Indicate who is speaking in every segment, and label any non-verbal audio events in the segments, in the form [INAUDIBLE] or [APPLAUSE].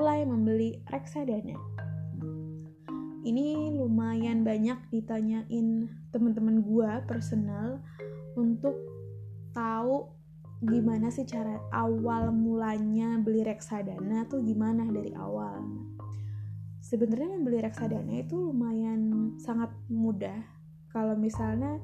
Speaker 1: mulai membeli reksadana. Ini lumayan banyak ditanyain teman-teman gua personal untuk tahu gimana sih cara awal mulanya beli reksadana tuh gimana dari awal. Sebenarnya membeli reksadana itu lumayan sangat mudah kalau misalnya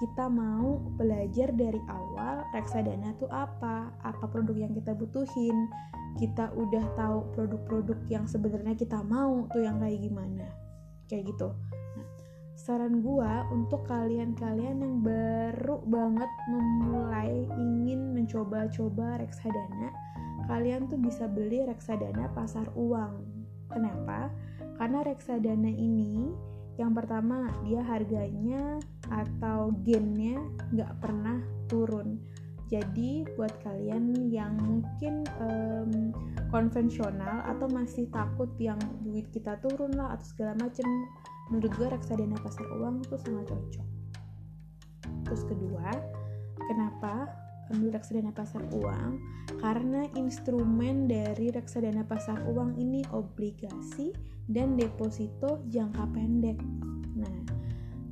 Speaker 1: kita mau belajar dari awal reksadana tuh apa, apa produk yang kita butuhin, kita udah tahu produk-produk yang sebenarnya kita mau tuh yang kayak gimana, kayak gitu. Nah, saran gua untuk kalian-kalian yang baru banget memulai ingin mencoba-coba reksadana, kalian tuh bisa beli reksadana pasar uang. Kenapa? Karena reksadana ini yang pertama dia harganya atau gennya nggak pernah turun. Jadi buat kalian yang mungkin um, konvensional atau masih takut yang duit kita turun lah atau segala macem menurut gue reksadana pasar uang itu sangat cocok. Terus kedua kenapa ambil reksadana pasar uang? Karena instrumen dari reksadana pasar uang ini obligasi dan deposito jangka pendek.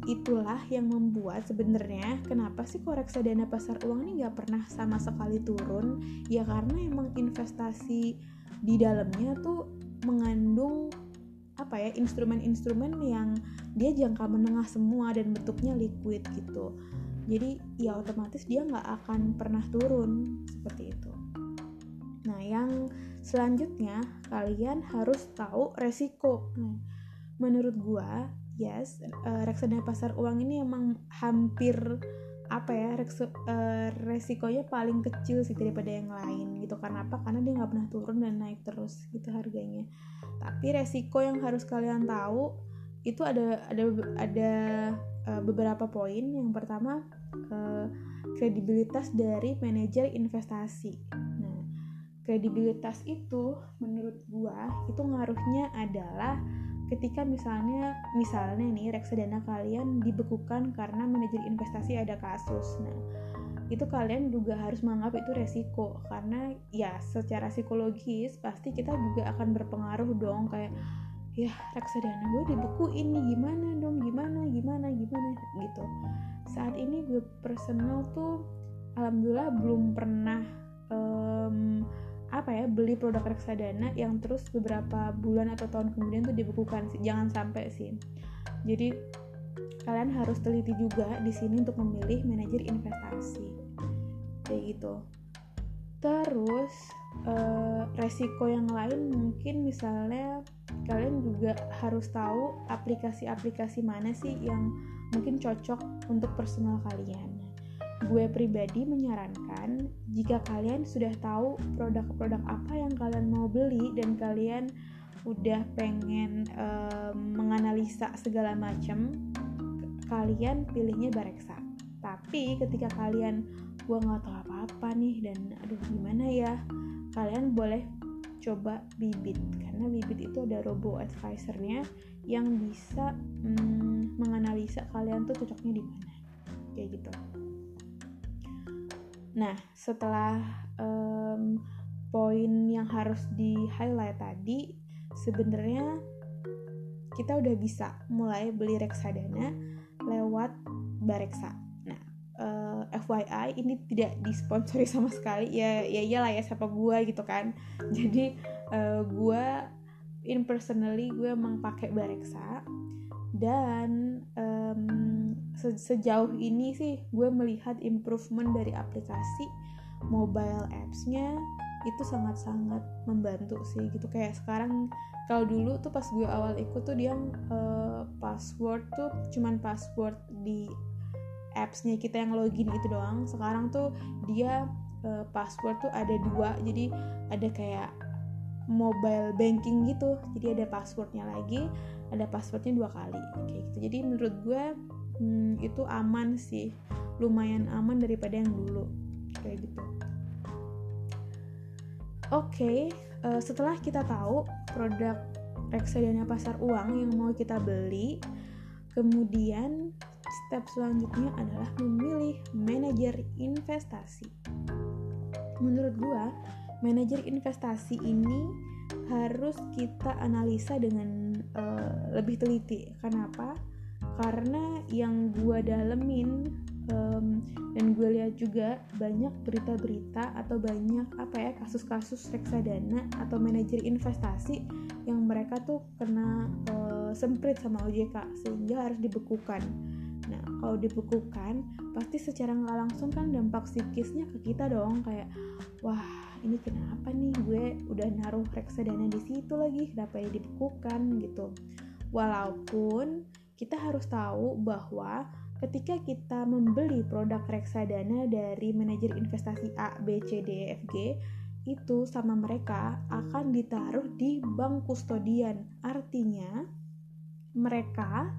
Speaker 1: Itulah yang membuat sebenarnya kenapa sih kok reksadana pasar uang ini nggak pernah sama sekali turun? Ya karena emang investasi di dalamnya tuh mengandung apa ya instrumen-instrumen yang dia jangka menengah semua dan bentuknya liquid gitu. Jadi ya otomatis dia nggak akan pernah turun seperti itu. Nah yang selanjutnya kalian harus tahu resiko. Nah menurut gua yes uh, reksadana pasar uang ini emang hampir apa ya rekso, uh, resikonya paling kecil sih daripada yang lain gitu. Karena apa? Karena dia nggak pernah turun dan naik terus gitu harganya. Tapi resiko yang harus kalian tahu itu ada ada ada uh, beberapa poin. Yang pertama uh, kredibilitas dari manajer investasi. Nah, kredibilitas itu menurut gua itu ngaruhnya adalah ketika misalnya misalnya nih reksadana kalian dibekukan karena manajer investasi ada kasus. Nah, itu kalian juga harus menganggap itu resiko. Karena ya secara psikologis pasti kita juga akan berpengaruh dong. Kayak ya reksadana gue dibuku ini gimana dong gimana gimana gimana? Gitu. Saat ini gue personal tuh alhamdulillah belum pernah um, apa ya beli produk reksadana yang terus beberapa bulan atau tahun kemudian tuh dibukukan sih. Jangan sampai sih. Jadi kalian harus teliti juga di sini untuk memilih manajer investasi. Kayak gitu. Terus uh, resiko yang lain mungkin misalnya kalian juga harus tahu aplikasi-aplikasi mana sih yang mungkin cocok untuk personal kalian. Gue pribadi menyarankan jika kalian sudah tahu produk-produk apa yang kalian mau beli dan kalian udah pengen menganalisa segala macam, kalian pilihnya Bareksa. Tapi ketika kalian gue nggak tahu apa-apa nih dan aduh gimana ya, kalian boleh coba bibit. Karena bibit itu ada robo advisornya yang bisa hmm, menganalisa kalian tuh cocoknya di mana. Kayak gitu nah setelah um, poin yang harus di highlight tadi sebenarnya kita udah bisa mulai beli reksadana lewat Bareksa. Uh, eh, FYI ini tidak disponsori sama sekali. Ya ya iyalah ya siapa gue gitu kan. [LAUGHS] Jadi uh, gue in personally gue emang pakai Bareksa. Dan se sejauh ini sih gue melihat improvement dari aplikasi mobile appsnya itu sangat-sangat membantu sih gitu. Kayak sekarang kalau dulu tuh pas gue awal ikut tuh dia uh, password tuh cuman password di appsnya kita yang login itu doang. Sekarang tuh dia uh, password tuh ada dua. Jadi ada kayak mobile banking gitu. Jadi ada passwordnya lagi ada passwordnya dua kali kayak gitu. Jadi menurut gue hmm, itu aman sih lumayan aman daripada yang dulu kayak gitu oke okay, uh, eh, setelah kita tahu produk reksadana pasar uang yang mau kita beli kemudian step selanjutnya adalah memilih manajer investasi. Menurut gua, manajer investasi ini harus kita analisa dengan uh, lebih teliti. Kenapa? Karena yang gue dalemin um, dan gue lihat juga banyak berita-berita atau banyak apa ya kasus-kasus reksadana atau manajer investasi yang mereka tuh kena uh, semprit sama OJK sehingga harus dibekukan. Nah, kalau dibekukan, pasti secara nggak langsung kan dampak psikisnya ke kita dong kayak wah ini kenapa nih? Gue udah naruh reksadana di situ lagi kenapa ya dibekukan? Gitu. Walaupun kita harus tahu bahwa ketika kita membeli produk reksadana dari manajer investasi A, B, C, D, E, F, G itu sama mereka akan ditaruh di bank kustodian. Artinya mereka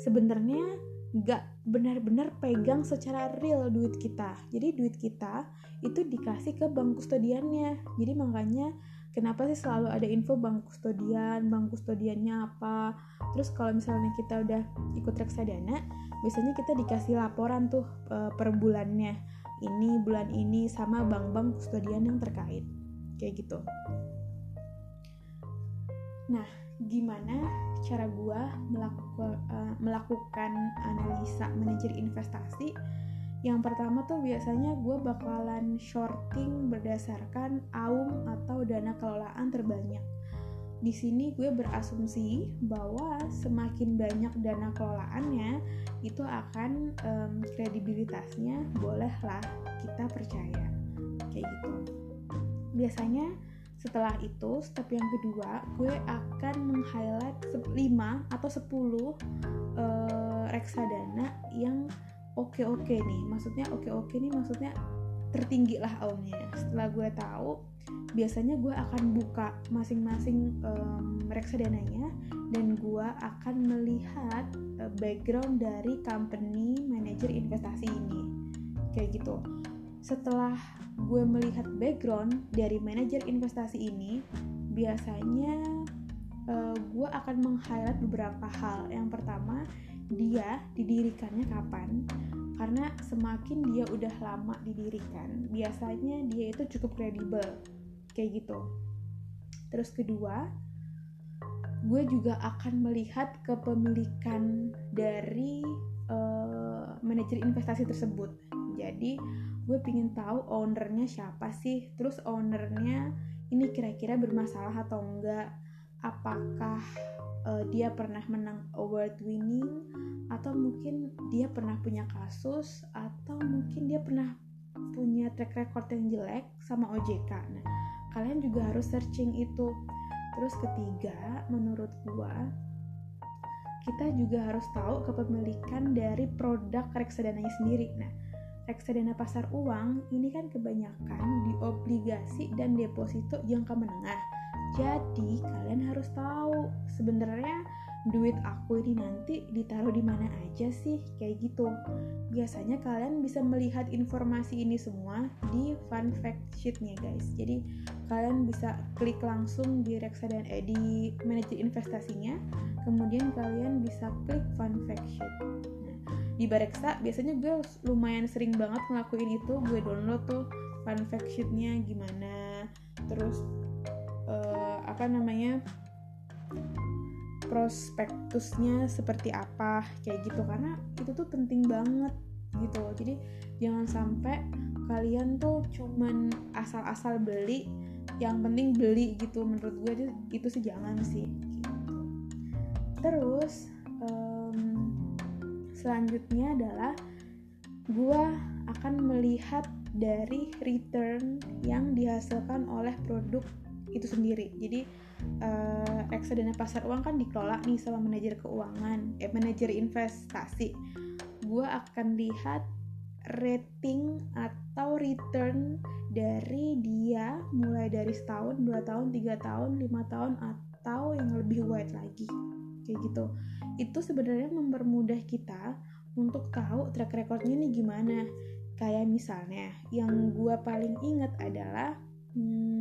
Speaker 1: sebenarnya nggak benar-benar pegang secara real duit kita. Jadi duit kita itu dikasih ke bank kustodiannya. Jadi makanya kenapa sih selalu ada info bank kustodian bank kustodiannya apa? Terus kalau misalnya kita udah ikut reksadana biasanya kita dikasih laporan tuh e, per bulannya. Ini bulan ini sama bank-bank kustodian yang terkait. Kayak gitu. Nah gimana cara gue melakukan uh, melakukan analisa manajer investasi yang pertama tuh biasanya gue bakalan shorting berdasarkan AUM atau dana kelolaan terbanyak. Di sini gue berasumsi bahwa semakin banyak dana kelolaannya itu akan um, kredibilitasnya bolehlah kita percaya. Kayak gitu. Biasanya setelah itu step yang kedua gue akan meng-highlight 5 atau 10 uh, eh, reksadana yang oke-oke nih. Maksudnya oke-oke nih maksudnya tertinggi lah aumnya. Setelah gue tahu biasanya gue akan buka masing-masing um, reksadananya dan gue akan melihat uh, background dari company manager investasi ini. Kayak gitu. Setelah gue melihat background dari manajer investasi ini biasanya uh, gue akan meng-highlight beberapa hal. Yang pertama dia didirikannya kapan? Karena semakin dia udah lama didirikan biasanya dia itu cukup kredibel kayak gitu. Terus kedua gue juga akan melihat kepemilikan dari uh, manajer investasi tersebut. Jadi gue pingin tahu ownernya siapa sih? Terus ownernya ini kira-kira bermasalah atau enggak? Apakah uh, dia pernah menang award winning atau mungkin dia pernah punya kasus atau mungkin dia pernah punya track record yang jelek sama OJK nah kalian juga harus searching itu. Terus ketiga menurut gue kita juga harus tahu kepemilikan dari produk reksadananya sendiri. Nah reksadana pasar uang ini kan kebanyakan di obligasi dan deposito jangka menengah. Jadi kalian harus tahu sebenarnya duit aku ini nanti ditaruh di mana aja sih kayak gitu. Biasanya kalian bisa melihat informasi ini semua di fun fact sheetnya guys. Jadi kalian bisa klik langsung di reksadana eh, di manajer investasinya, kemudian kalian bisa klik fun fact sheet di Bareksa biasanya gue lumayan sering banget ngelakuin itu gue download tuh fun fact sheetnya gimana terus apa namanya prospektusnya seperti apa kayak gitu. Karena itu tuh penting banget gitu jadi jangan sampai kalian tuh cuman asal-asal beli yang penting beli gitu. Menurut gue itu, sih jangan sih. Terus selanjutnya adalah gue akan melihat dari return yang dihasilkan oleh produk itu sendiri. Jadi uh, reksadana pasar uang kan dikelola nih sama manajer keuangan, eh manajer investasi. Gue akan lihat rating atau return dari dia mulai dari setahun, dua tahun, tiga tahun, lima tahun atau yang lebih wide lagi kayak gitu itu sebenarnya mempermudah kita untuk tahu track recordnya nih gimana kayak misalnya yang gue paling inget adalah hmm,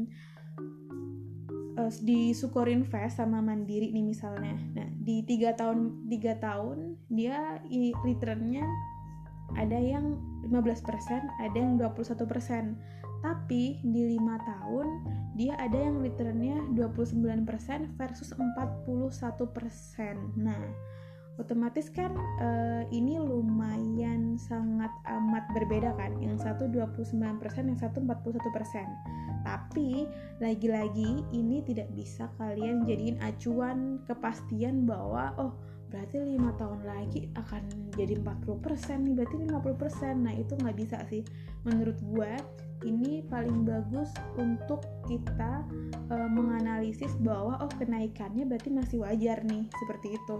Speaker 1: uh, di Sukor Invest sama Mandiri nih misalnya. Nah di tiga tahun tiga tahun dia returnnya ada yang 15% ada yang 21% tapi di lima tahun dia ada yang returnnya 29% versus 41% nah otomatis kan uh, ini lumayan sangat amat berbeda kan. Yang satu 29% yang satu 41% tapi lagi-lagi ini tidak bisa kalian jadiin acuan kepastian bahwa oh berarti lima tahun lagi akan jadi 40% nih berarti 50% nah itu nggak bisa sih. Menurut gue ini paling bagus untuk kita e, menganalisis bahwa oh kenaikannya berarti masih wajar nih seperti itu.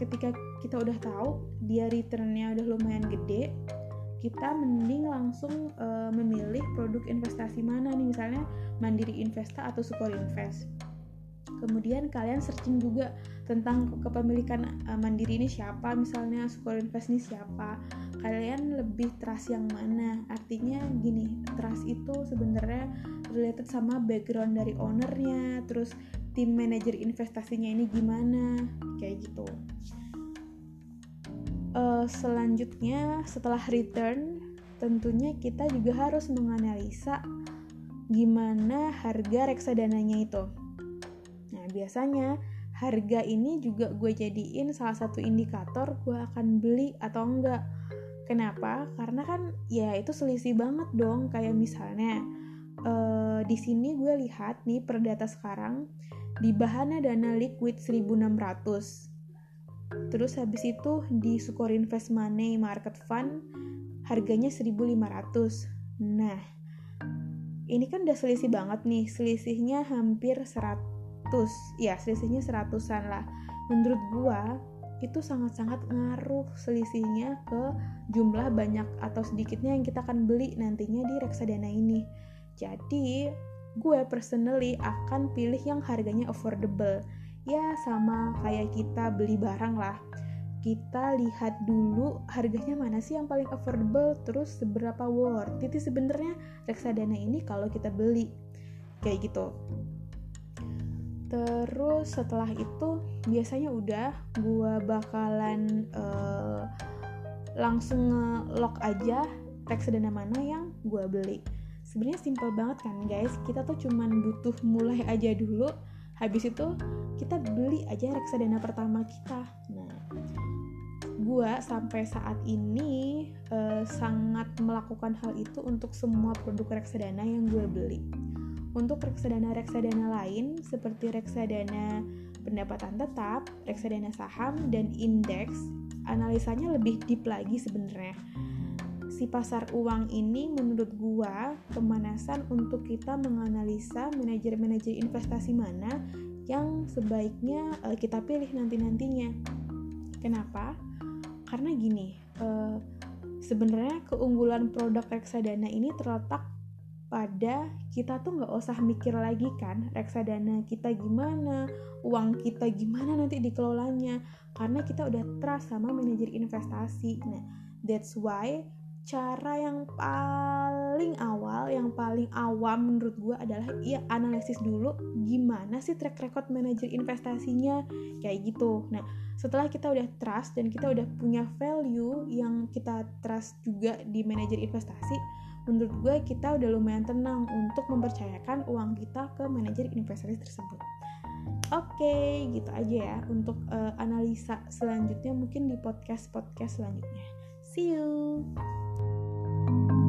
Speaker 1: Ketika kita udah tahu dia returnnya udah lumayan gede kita mending langsung e, memilih produk investasi mana nih? Misalnya Mandiri Investa atau Sukor Invest. Kemudian kalian searching juga tentang kepemilikan uh, mandiri ini siapa misalnya Sukor Invest ini siapa. Kalian lebih trust yang mana? Artinya gini trust itu sebenarnya related sama background dari ownernya terus tim manajer investasinya ini gimana? Kayak gitu selanjutnya setelah return tentunya kita juga harus menganalisa gimana harga reksadananya itu. Nah biasanya harga ini juga gue jadiin salah satu indikator gue akan beli atau enggak. Kenapa? Karena kan ya itu selisih banget dong. Kayak misalnya uh, di sini gue lihat nih per data sekarang di bahana dana liquid 1600 terus habis itu di Sukor Invest Money Market Fund harganya 1500 nah ini kan udah selisih banget nih selisihnya hampir 100 ya selisihnya seratusan lah. Menurut gua itu sangat-sangat ngaruh selisihnya ke jumlah banyak atau sedikitnya yang kita akan beli nantinya di reksadana ini. Jadi gue personally akan pilih yang harganya affordable ya sama kayak kita beli barang lah. Kita lihat dulu harganya mana sih yang paling affordable terus seberapa worth. Itu sebenarnya reksadana ini kalau kita beli kayak gitu. Terus setelah itu biasanya udah gue bakalan uh, langsung nge-lock aja reksadana mana yang gue beli. Sebenarnya simple banget kan guys. Kita tuh cuman butuh mulai aja dulu habis itu kita beli aja reksadana pertama kita nah gue sampai saat ini uh, sangat melakukan hal itu untuk semua produk reksadana yang gue beli untuk reksadana-reksadana lain seperti reksadana pendapatan tetap, reksadana saham, dan indeks, analisanya lebih deep lagi sebenarnya. Si pasar uang ini menurut gua pemanasan untuk kita menganalisa manajer-manajer investasi mana yang sebaiknya uh, kita pilih nanti-nantinya. Kenapa? Karena gini, uh, sebenarnya keunggulan produk reksadana ini terletak pada kita tuh nggak usah mikir lagi kan reksadana kita gimana uang kita gimana nanti dikelolanya karena kita udah trust sama manajer investasi nah that's why cara yang paling awal yang paling awam menurut gue adalah ya analisis dulu gimana sih track record manajer investasinya kayak gitu nah setelah kita udah trust dan kita udah punya value yang kita trust juga di manajer investasi menurut gue kita udah lumayan tenang untuk mempercayakan uang kita ke manajer investasi tersebut. Oke, okay, gitu aja ya untuk uh, analisa selanjutnya mungkin di podcast-podcast selanjutnya. See you. you